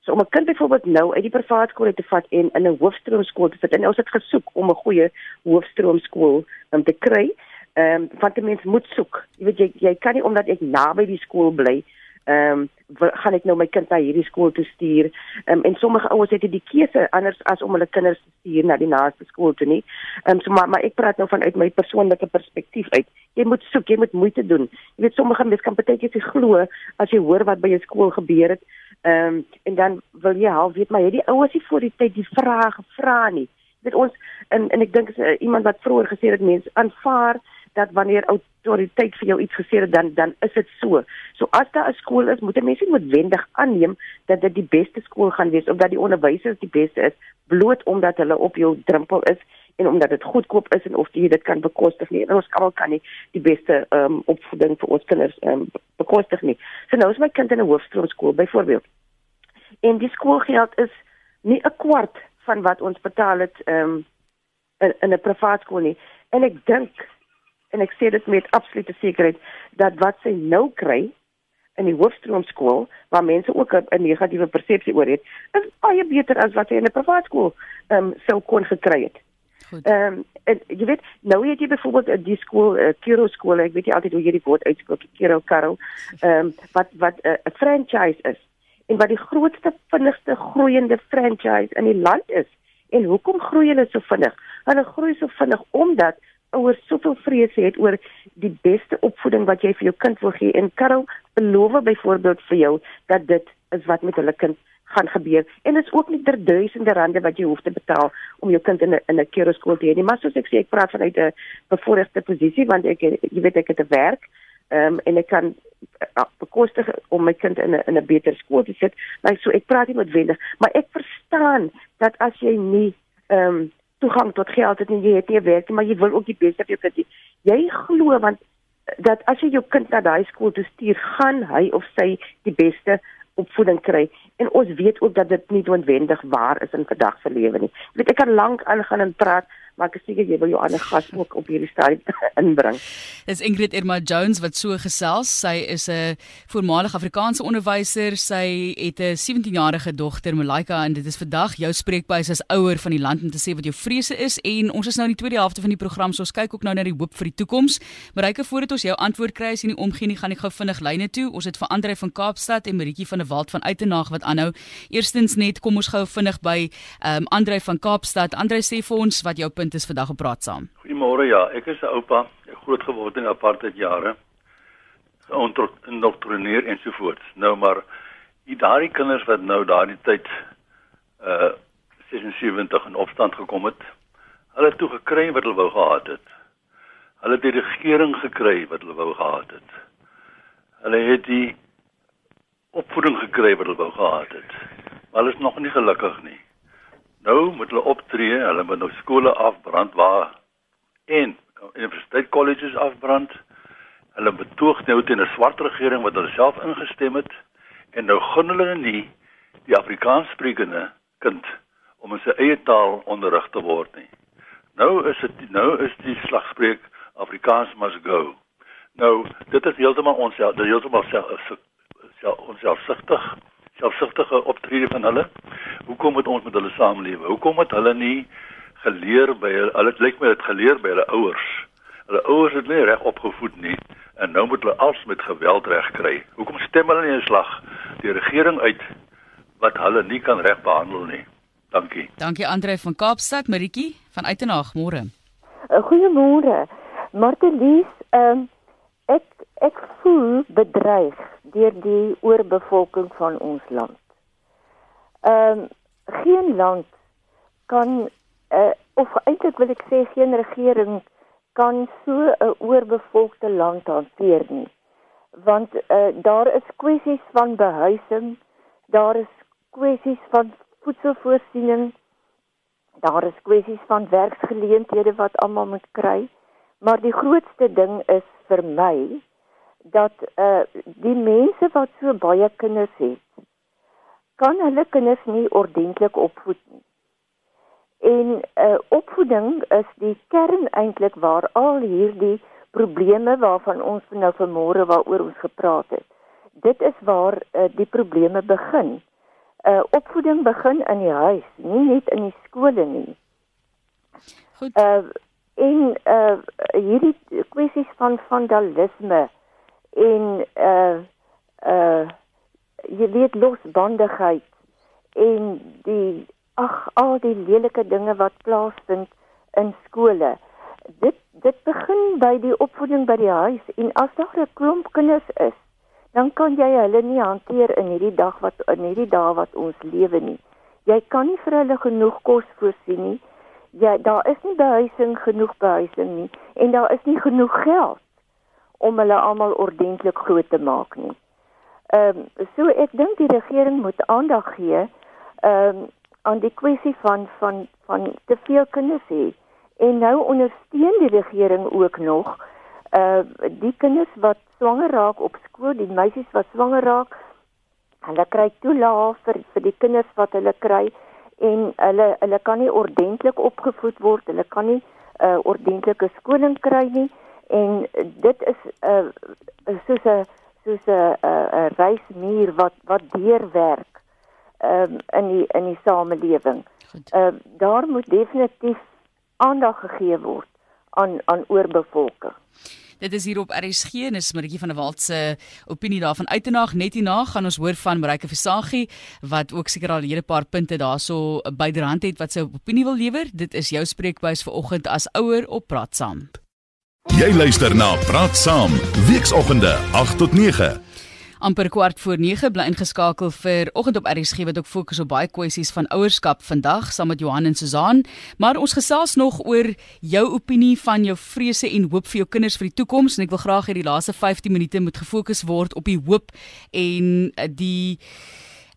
B: So om 'n kind byvoorbeeld nou uit die privaat skool te vat en in 'n hoofstroomskool te sit en ons het gesoek om 'n goeie hoofstroomskool um, te kry. Ehm um, want 'n mens moet soek. Jy weet jy jy kan nie omdat ek naby die skool bly ehm um, gaan ek nou my kind na hierdie skool toe stuur. Ehm um, en sommige ouers het die keuse anders as om hulle kinders te stuur na die naaste skool toe nie. Ehm um, so maar maar ek praat nou vanuit my persoonlike perspektief uit. Jy moet soek, jy moet moeite doen. Jy weet sommige mense kan baie keer glo as jy hoor wat by jou skool gebeur het. Ehm um, en dan wil jy half weet maar het die ouers nie voor die tyd die vrae gevra nie. Weet ons en en ek dink is uh, iemand wat vroeër gesê het mense aanvaar dat wanneer autoriteit vir jou iets gesê het dan dan is dit so. So as daar 'n skool is, moet mense noodwendig aanneem dat dit die beste skool gaan wees of dat die onderwysers die beste is bloot omdat hulle op jou drempel is en omdat dit goedkoop is en of jy dit kan bekostig nie. En ons almal kan nie die beste ehm um, opvoeding vir ons kinders ehm um, bekostig nie. So nou is my kind in 'n hoofstroomskool byvoorbeeld. En die skoolgeld is nie 'n kwart van wat ons betaal het ehm um, in, in 'n privaat skool nie. En ek dink en ek sê dit met absolute sekerheid dat wat sy nou kry in die hoofstroomskool waar mense ook 'n negatiewe persepsie oor het, is baie beter as wat sy in 'n privaat skool ehm um, sou kon gekry het. Ehm um, en jy weet nou het jy byvoorbeeld die skool uh, Kiro skool, ek weet jy altyd hoe jy die woord uitspreek, Kiro Karel, ehm um, wat wat eh, 'n uh, franchise is en wat die grootste vinnigste groeiende franchise in die land is. En hoekom groei hulle so vinnig? Hulle groei so vinnig omdat ouers soveel vrees het oor die beste opvoeding wat jy vir jou kind wil gee. En Karel beloof byvoorbeeld vir jou dat dit is wat met hulle kind gaan gebeur. En dit is ook nie ter duisende rande wat jy hoef te betaal om jou kind in 'n in 'n keroskool te hê nie. Maar soos ek sê ek praat vanuit 'n bevoordeelde posisie want ek jy weet ek het 'n werk um, en ek kan uh, bekostig om my kind in 'n in 'n beter skool te sit. Maar so ek praat nie noodwendig. Maar ek verstaan dat as jy nie ehm um, toegang tot geld het en jy het nie werk nie, maar jy wil ook die beste vir jou kind hê. Jy glo want dat as jy jou kind na daai skool toe stuur, gaan hy of sy die beste opvoeding kry. En ons weet ook dat dit nie noodwendig waar is in vandag se lewe nie. Jy weet ek kan lank aangaan en praat maar ek seker jy wil jou ander gas ook op hierdie stadium inbring.
A: Dis Ingrid Irma Jones wat so gesels. Sy is 'n voormalige Afrikaanse onderwyser. Sy het 'n 17-jarige dogter, Malaika, en dit is vandag jou spreekbuis as ouer van die land om te sê wat jou vrese is en ons is nou in die tweede helfte van die program, so ons kyk ook nou na die hoop vir die toekoms. Malaika, voordat ons jou antwoord kry as jy nie omgee nie, gaan ek gou vinnig lyne toe. Ons het vir Andre van Kaapstad en Maritjie van der Walt van Uitenaag wat aanhou. Eerstens net kom ons gou vinnig by ehm um, Andre van Kaapstad. Andre sê vir ons wat jou is vandag op praat saam.
I: Goeiemôre ja, ek is 'n oupa, groot geword in apartheid jare. Geïndoktrineer ensovoorts. Nou maar die daardie kinders wat nou daardie tyd uh 76 in opstand gekom het, hulle toe gekry wat hulle wou gehad het. Hulle het die regering gekry wat hulle wou gehad het. Hulle het die opvoeding gekry wat hulle wou gehad het. Maar hulle is nog nie gelukkig nie. Nou moet hulle optree, hulle moet nou skole afbrand waar en universiteit colleges afbrand. Hulle betoog nou teen 'n swart regering wat hulle self ingestem het en nou gun hulle nie die Afrikaanssprekende kind om in sy eie taal onderrig te word nie. Nou is dit nou is die slagspreuk Afrikaans must go. Nou, dit is heeltemal ons dit is heeltemal self self onselfsugtig selfsugtige optrede van hulle. Hoekom moet ons met hulle saamlewe? Hoekom het hulle nie geleer by hulle hulle lyk my het geleer by hulle ouers. Hulle ouers het nie reg opgevoed nie en nou moet hulle als met geweld reg kry. Hoekom stem hulle nie 'n slag die regering uit wat hulle nie kan reg behandel nie? Dankie.
A: Dankie Andre van Kaapstad, Maritjie van Uitenaag, môre.
J: Goeiemôre. Martelies, ehm um, ek ek voel bedreig deur die oorbevolking van ons land. Ehm um, geen land kan uh, of eintlik wil ek sê geen regering kan so 'n oorbevolkte land hanteer nie. Want uh, daar is kwessies van behuising, daar is kwessies van voedselvoorsiening, daar is kwessies van werksgeleenthede wat almal moet kry, maar die grootste ding is vir my dat uh die mense wat so baie kinders het kan hulle kinders nie ordentlik opvoed nie. En uh opvoeding is die kern eintlik waar al hierdie probleme waarvan ons nou vanmôre waaroor ons gepraat het. Dit is waar uh, die probleme begin. Uh opvoeding begin in die huis, nie net in die skole nie.
A: Goed.
J: Uh en uh hierdie kwessies van vandalisme en uh uh jy weet losbandigheid en die ag al die lelike dinge wat plaasvind in skole. Dit dit begin by die opvoeding by die huis en as daar 'n klomp kinders is, dan kan jy hulle nie hanteer in hierdie dag wat in hierdie dae wat ons lewe nie. Jy kan nie vir hulle genoeg kos voorsien nie. Ja, daar is nie behuising genoeg behuising nie en daar is nie genoeg geld om hulle almal ordentlik groot te maak nie. Ehm um, so ek dink die regering moet aandag gee ehm um, aan die kwessie van van van te veel kinders hê. En nou ondersteun die regering ook nog uh die kinders wat swanger raak op skool, die meisies wat swanger raak, hulle kry toelaag vir vir die kinders wat hulle kry en hulle hulle kan nie ordentlik opgevoed word, hulle kan nie 'n uh, ordentlike skooling kry nie en dit is 'n uh, soos 'n soos 'n 'n reismuur wat wat deurwerk um, in die in die samelewing. Ehm uh, daar moet definitief aandag gegee word aan aan oorbevolking.
A: Dit is hier op RSG en is Maritjie van der Walt se opinie daarvan uitenaag net hierna gaan ons hoor van Marike Versaghi wat ook seker al 'n hele paar punte daarso byderhand het wat sy opinie wil lewer. Dit is jou spreekbuis vir oggend as ouer op Praat Saam.
D: Jy luister na Praat Saam, weekoggende 8 tot 9
A: amper kwart voor 9 bly ingeskakel vir oggend op RSG wat ook fokus op baie kwessies van ouerskap vandag saam met Johan en Susan. Maar ons gesels nog oor jou opinie van jou vrese en hoop vir jou kinders vir die toekoms en ek wil graag hê die laaste 15 minute moet gefokus word op die hoop en die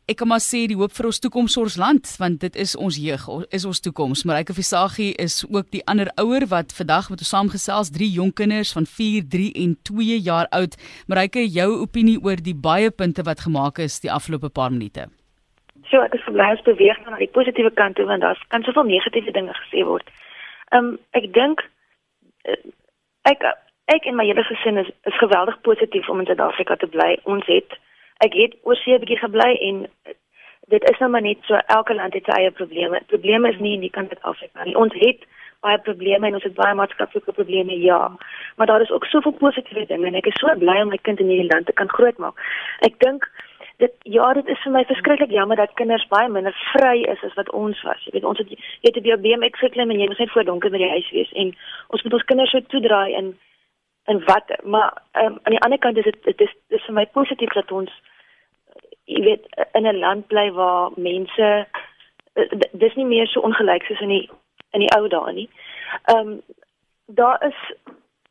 A: ek kan maar sê die hoop vir ons toekoms ons land want dit is ons jeug is ons toekoms Marike Visagie is ook die ander ouer wat vandag met ons saamgesels drie jong kinders van 4, 3 en 2 jaar oud Marike jou opinie oor die baie punte wat gemaak is die afgelope paar minute
C: So ek is verbly ons beweeg na die positiewe kant toe want daar kan soveel negatiewe dinge gesê word. Ehm um, ek dink eh, ek ek en my hele gesin is is geweldig positief om in Suid-Afrika te bly. Ons het ek het oor see 'n bietjie gebly en dit is nou maar net so elke land het sy eie probleme. Probleme is nie in die kant van Afrika nie. Ons het baie probleme en ons het baie maatskaplike probleme ja. Maar daar is ook soveel positiewe dinge en ek is so bly om my kind in hierdie land te kan grootmaak. Ek dink dit ja, dit is vir my verskriklik jammer dat kinders baie minder vry is as wat ons was. Jy weet ons het jy het by BMX geklim en jy moet net voor donker by die huis wees en ons moet ons kinders so toedraai in en wat maar um, aan die ander kant is dit dit is dis vir my positief dat ons jy weet in 'n land bly waar mense eh, dis nie meer so ongelyk soos in die in die ou dae nie. Ehm um, daar is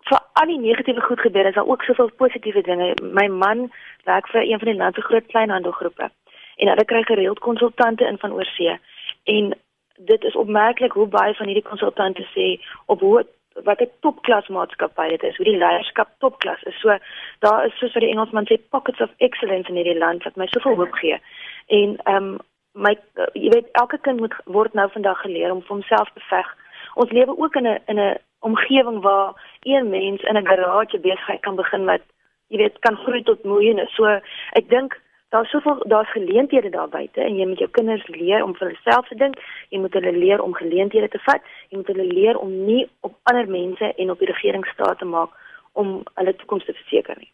C: vir al die negatiewe goed gebeur, is daar ook soveel positiewe dinge. My man werk vir een van die land se groot kleinhandelgroepe en hulle kry gereeld konsultante in van oorsee en dit is opmerklik hoe baie van hierdie konsultante sê op hoe wat 'n topklas maatskappy dit is, hoe die leierskap topklas is. So daar is soos wat die Engelsman sê pockets of excellence in hierdie land wat my soveel hoop gee. En ehm um, my jy weet elke kind moet word nou vandag geleer om vir homself te veg. Ons lewe ook in 'n in 'n omgewing waar een mens in 'n garage besigheid kan begin wat jy weet kan groei tot miljoene. So ek dink daar's soveel daar's geleenthede daar buite en jy moet jou kinders leer om vir hulself te dink. Jy moet hulle leer om geleenthede te vat. Jy moet hulle leer om nie op ander mense en op die regering staat te maak om hulle toekoms te verseker nie.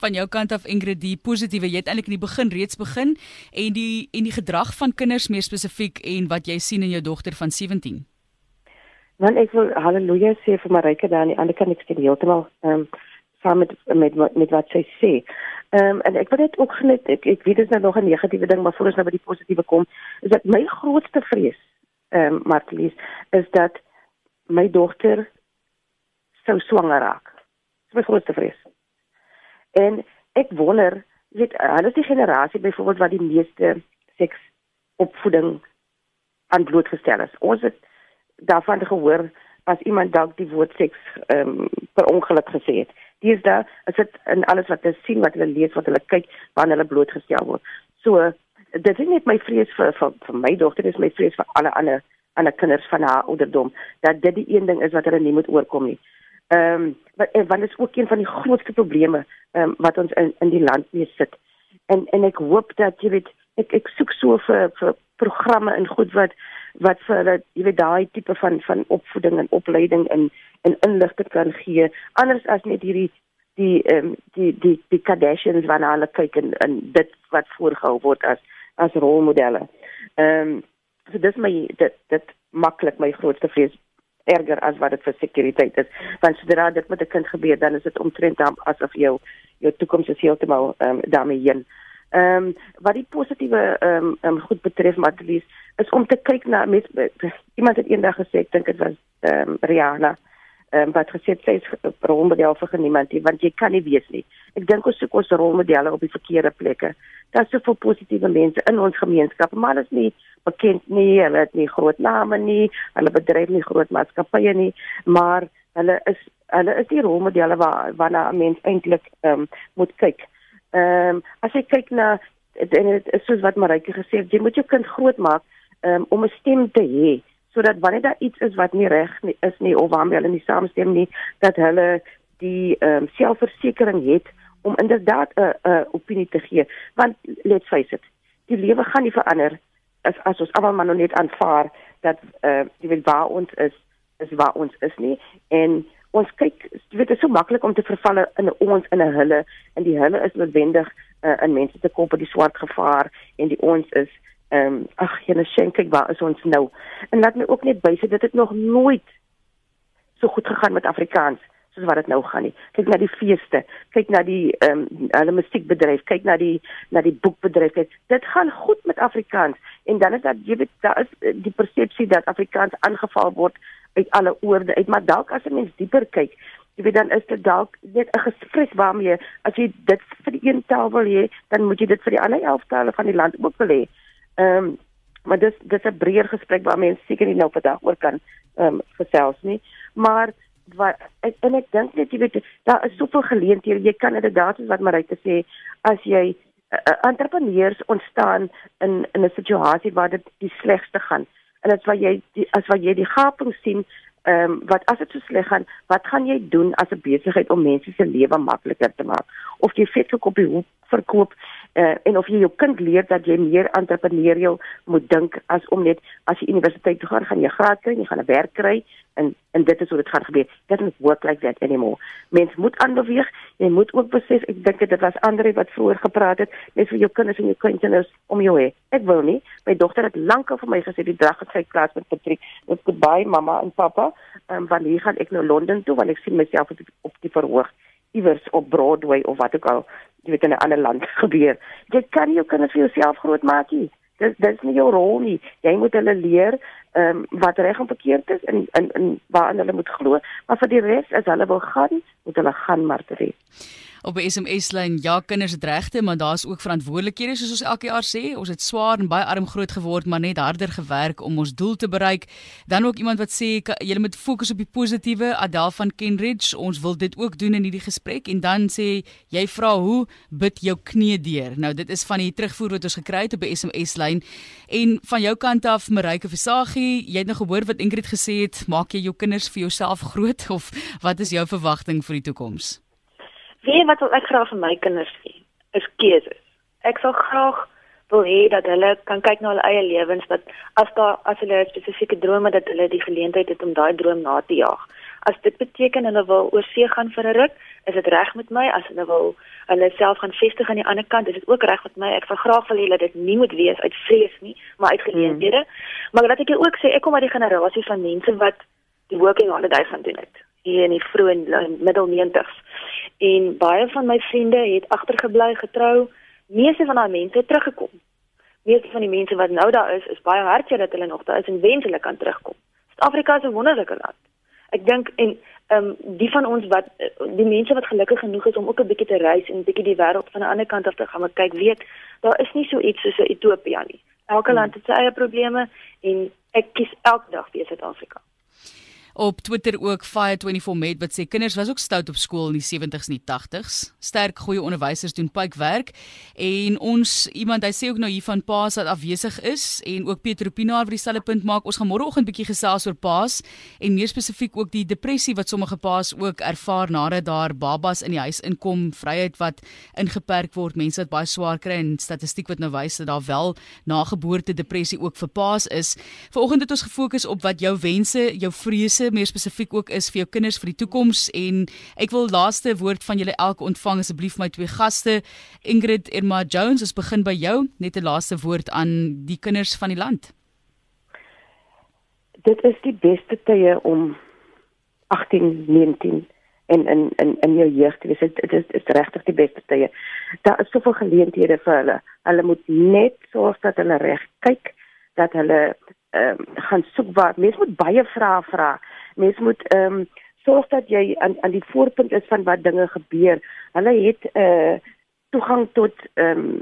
A: Van jou kant af Ingrid, die positiewe, jy het eintlik in die begin reeds begin en die en die gedrag van kinders meer spesifiek en wat jy sien in jou dogter van 17.
B: Want ek wil haleluja sê vir Marike daar aan die ander kant ek sê heeltemal ehm um, saam met met met wat sy sê. Ehm um, en ek wil net ook net ek, ek weet dit is nou nog 'n negatiewe ding, maar voor ons nou by die positiewe kom, is dat my grootste vrees ehm um, Marlies is dat my dogter sou swanger raak. Dis my grootste vrees. En ek wonder, weet hulle is die generasie byvoorbeeld wat die meeste seks opvoeding aan blootgestel is. Ons het daarvan gehoor as iemand dalk die woord seks ehm um, per ongeluk gesê het deesdae is dit in alles wat hulle sien, wat hulle lees, wat hulle kyk, wanneer hulle blootgestel word. So dit is net my vrees vir vir, vir my dogter, dis my vrees vir alle ander ander kinders van haar ouderdom dat dit die een ding is wat hulle nie moet oorkom nie. Ehm um, wat want dit is ook een van die grootste probleme um, wat ons in in die land mee sit. En en ek hoop dat jy weet ek ek soek so vir vir programme en goed wat wat vir hulle jy weet daai tipe van van opvoeding en opleiding en en inligting kan gee anders as net hierdie die ehm um, die die die Kardashians waarna hulle kyk en, en dit wat voorgehou word as as rolmodelle. Ehm um, so dis my dit dit maklik my grootste vrees erger as wat dit vir sekuriteit is. Want sodra dit met 'n kind gebeur, dan is dit omtrent dan asof jou jou toekoms is heeltemal ehm um, daarmee heen. Ehm um, wat die positiewe ehm um, um, goed betref Matlies is om te kyk na met, iemand het eendag gesê ek dink dit was ehm um, Rihanna um, wat gesê het sy is 'n rolmodel vir niemand nie want jy kan nie weet nie. Ek dink ons soek ons rolmodelle op die verkeerde plekke. Daar's soveel positiewe mense in ons gemeenskap, maar hulle is nie bekend nie, hulle het nie groot name nie, hulle bedryf nie groot maatskappye nie, maar hulle is hulle is die rolmodelle waar waarna 'n mens eintlik um, moet kyk. Ehm um, as jy kyk na en dit is soos wat Maritje gesê het, jy moet jou kind grootmaak um, om 'n stem te hê sodat wanneer daar iets is wat nie reg is nie of waarmee hulle nie saamstem nie dat hulle die ehm um, selfversekering het om inderdaad 'n 'n opinie te gee. Want let's face it die lewe gaan nie verander as as ons almal maar nog net aanvaar dat eh uh, die wil waar ons is is waar ons is nie. En ons kyk jy weet dit is so maklik om te verval in ons in 'n hulle en die hulle is noodwendig uh, in mense te kom op die swart gevaar en die ons is Ehm um, ag, jene skenk ek waar is ons nou? En laat my ook net wys dat dit nog nooit so goed gegaan met Afrikaans soos wat dit nou gaan nie. Kyk na die feeste, kyk na die ehm um, hulle musiekbedryf, kyk na die na die boekbedryf. Kyk, dit gaan goed met Afrikaans en dan is dat jy weet daar is eh, die persepsie dat Afrikaans aangeval word uit alle oorde uit, maar dalk as 'n mens dieper kyk, jy weet dan is dit dalk net 'n gesprek waarmee as jy dit vir die een taal wil hê, dan moet jy dit vir die ander 11 tale van die land ook wil hê. Ehm um, maar dis dis 'n breër gesprek waar mense seker nie nou vandag oor kan ehm um, gesels nie. Maar wat ek en ek dink net jy weet daar is soveel geleenthede. Jy kan inderdaad soos wat Marite sê as jy uh, entrepreneurs ontstaan in in 'n situasie waar dit die slegste gaan. En dit waar jy die, as wat jy die gaping sien ehm um, wat as dit so sleg gaan, wat gaan jy doen as 'n besigheid om mense se lewe makliker te maak? Of jy vetkoek op die hoek verkoop uh, en of jy jou kind leer dat jy meer entrepreneurial moet dink as om net as jy universiteit toe gaan, gaan jy graad kry, jy gaan 'n werk kry en en dit is hoe dit gaan gebeur. Dit doesn't work like that anymore. Mens moet aanbeweeg. Jy moet ook besef, ek dink dit was Andre wat vroeër gepraat het, net vir jou kinders en jou kinders om jou hê. Ek wil nie. My dogter het lankal vir my gesê die dag het sy klas met Patrick, "Let's goodbye mamma en pappa." Ehm um, want hier gaan ek nou Londen toe want ek sien myself op die, op die verhoog iewers op Broadway of wat ook al jy weet in 'n ander land gebeur. Jy kan jou kinders vir jouself grootmaak nie. Dis dis nie jou rol nie. Jy moet hulle leer ehm um, wat reg en verkeerd is en en en waar hulle moet glo, maar vir die res as hulle wil gaan, moet hulle gaan maar te red
A: op die SMS lyn ja kinders het regte maar daar's ook verantwoordelikhede soos ons elke jaar sê. Ons het swaar en baie arm groot geword maar net harder gewerk om ons doel te bereik. Dan ook iemand wat sê jy moet fokus op die positiewe Adel van Kenridge. Ons wil dit ook doen in hierdie gesprek. En dan sê jy vra hoe bid jou knie deur. Nou dit is van die terugvoer wat ons gekry het op die SMS lyn. En van jou kant af Marike Versaghi jy het nou gehoor wat Ingrid gesê het maak jy jou kinders vir jouself groot? Of wat is jou verwagting vir die toekoms
C: Weet wat ek graag vir my kinders sê, is keuses. Ek sal graag wil hê dat hulle kan kyk na hulle eie lewens dat as daar as hulle 'n spesifieke droom het dat hulle die geleentheid het om daai droom na te jaag. As dit beteken hulle wil oor see gaan vir 'n ruk, is dit reg met my. As hulle wil hulle self gaan vestig aan die ander kant, is dit ook reg met my. Ek sal graag wil hê dat dit nie moet wees uit vrees nie, maar uit geleenthede. Hmm. Maar dat ek ook sê ek kom uit die generasie van mense wat die working holiday gaan doen het hier in die vroeë middel 90s. En baie van my vriende het agtergebly getrou. Meeste van daai mense het teruggekom. Meeste van die mense wat nou daar is, is baie hartseer dat hulle nog daar is en wens hulle kan terugkom. Suid-Afrika is 'n wonderlike land. Ek dink en ehm um, die van ons wat die mense wat gelukkig genoeg is om ook 'n bietjie te reis en 'n bietjie die wêreld van 'n ander kant af te gaan, maar kyk, weet, daar is nie so iets soos 'n Ethiopië nie. Elke hmm. land het sy eie probleme en ek kies elke dag vir Suid-Afrika.
A: Op Twitter ook Fire24met wat sê kinders was ook stout op skool in die 70s en die 80s. Sterk goeie onderwysers doen pype werk en ons iemand hy sê ook nou hier van Paas wat afwesig is en ook Pieter Pinaar wat dieselfde punt maak. Ons gaan môreoggend bietjie gesels oor Paas en meer spesifiek ook die depressie wat sommige Paas ook ervaar nadat daar babas in die huis inkom, vryheid wat ingeperk word, mense wat baie swaar kry en statistiek wat nou wys dat daar wel nageboorte depressie ook vir Paas is. Vanoggend het ons gefokus op wat jou wense, jou vrese meer spesifiek ook is vir jou kinders vir die toekoms. En ek wil laaste woord van julle elke ontvang asseblief my twee gaste. Ingrid Irma Jones ons begin by jou. Net 'n laaste woord aan die kinders van die land.
B: Dit is die beste tye om 18 19 en in in in jou jeug te wees. Dit is, is regtig die beste tye. Daar is soveel geleenthede vir hulle. Hulle moet net sorg dat hulle reg kyk dat hulle ehm um, gaan soek waar. Mense moet baie vrae vra. Mense moet ehm um, sorg dat jy aan aan die voorpunt is van wat dinge gebeur. Hulle het eh uh, toegang tot ehm um,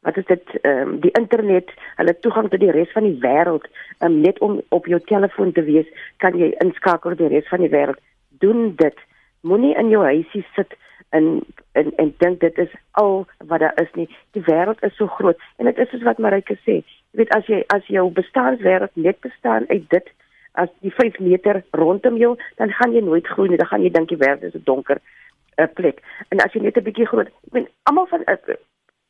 B: wat is dit ehm um, die internet, hulle toegang tot die res van die wêreld. Ehm um, net om op jou telefoon te wees, kan jy inskakel op die res van die wêreld. Doen dit. Moenie in jou huisie sit en en en dink dit is al wat daar is nie. Die wêreld is so groot en dit is soos wat Marike sê Jy weet as jy as jou bestaanswêreld net bestaan uit dit as die 5 meter rondom jou, dan gaan jy nooit groei nie. Dan gaan jy dink die wêreld is 'n donker uh, plek. En as jy net 'n bietjie groot, ek meen almal van uh,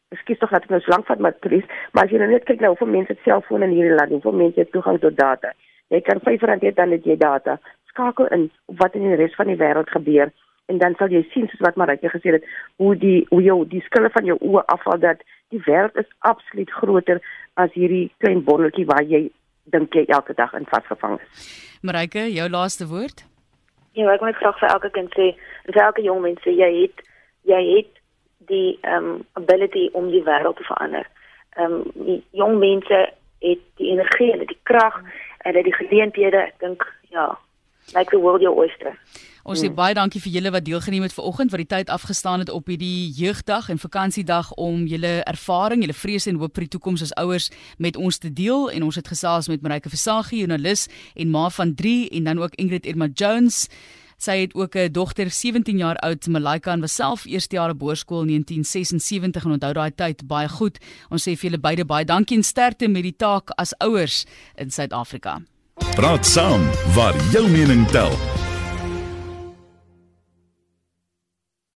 B: Ekskuus tog dat ek nou so lank vat met presies, maar as jy nou net kyk nou hoeveel mense selfone in hierdie land, hoeveel mense het toegang tot data. Jy kan R5 hê dan het jy data. Skakel in op wat in die res van die wêreld gebeur en dan sal jy sien soos wat Maritje gesê het, hoe die hoe jou die skille van jou oë afval dat die wêreld is absoluut groter as hierdie klein bonnetjie waar jy dink jy elke dag in vasgevang is.
A: Marike, jou laaste woord?
C: Ja, ek wil graag vir elke kind sê, vir elke jong mens sê jy het jy het die um ability om die wêreld te verander. Um die jong mense het die energie en die krag en hulle die geleenthede, ek dink ja, like the world your oyster.
A: Ons sê hmm. baie dankie vir julle wat deelgeneem het vanoggend wat die tyd afgestaan het op hierdie jeugdag en vakansiedag om julle ervaring, julle vrese en hoop vir die toekoms as ouers met ons te deel en ons het gesels met Marike Versaghi, joernalis en ma van 3 en dan ook Ingrid Irma Jones. Sy het ook 'n dogter 17 jaar oud, Malaika en was self eerste jaar op hoërskool in 1976 en onthou daai tyd baie goed. Ons sê vir julle beide baie dankie en sterkte met die taak as ouers in Suid-Afrika.
D: Praat saam waar jou mening tel.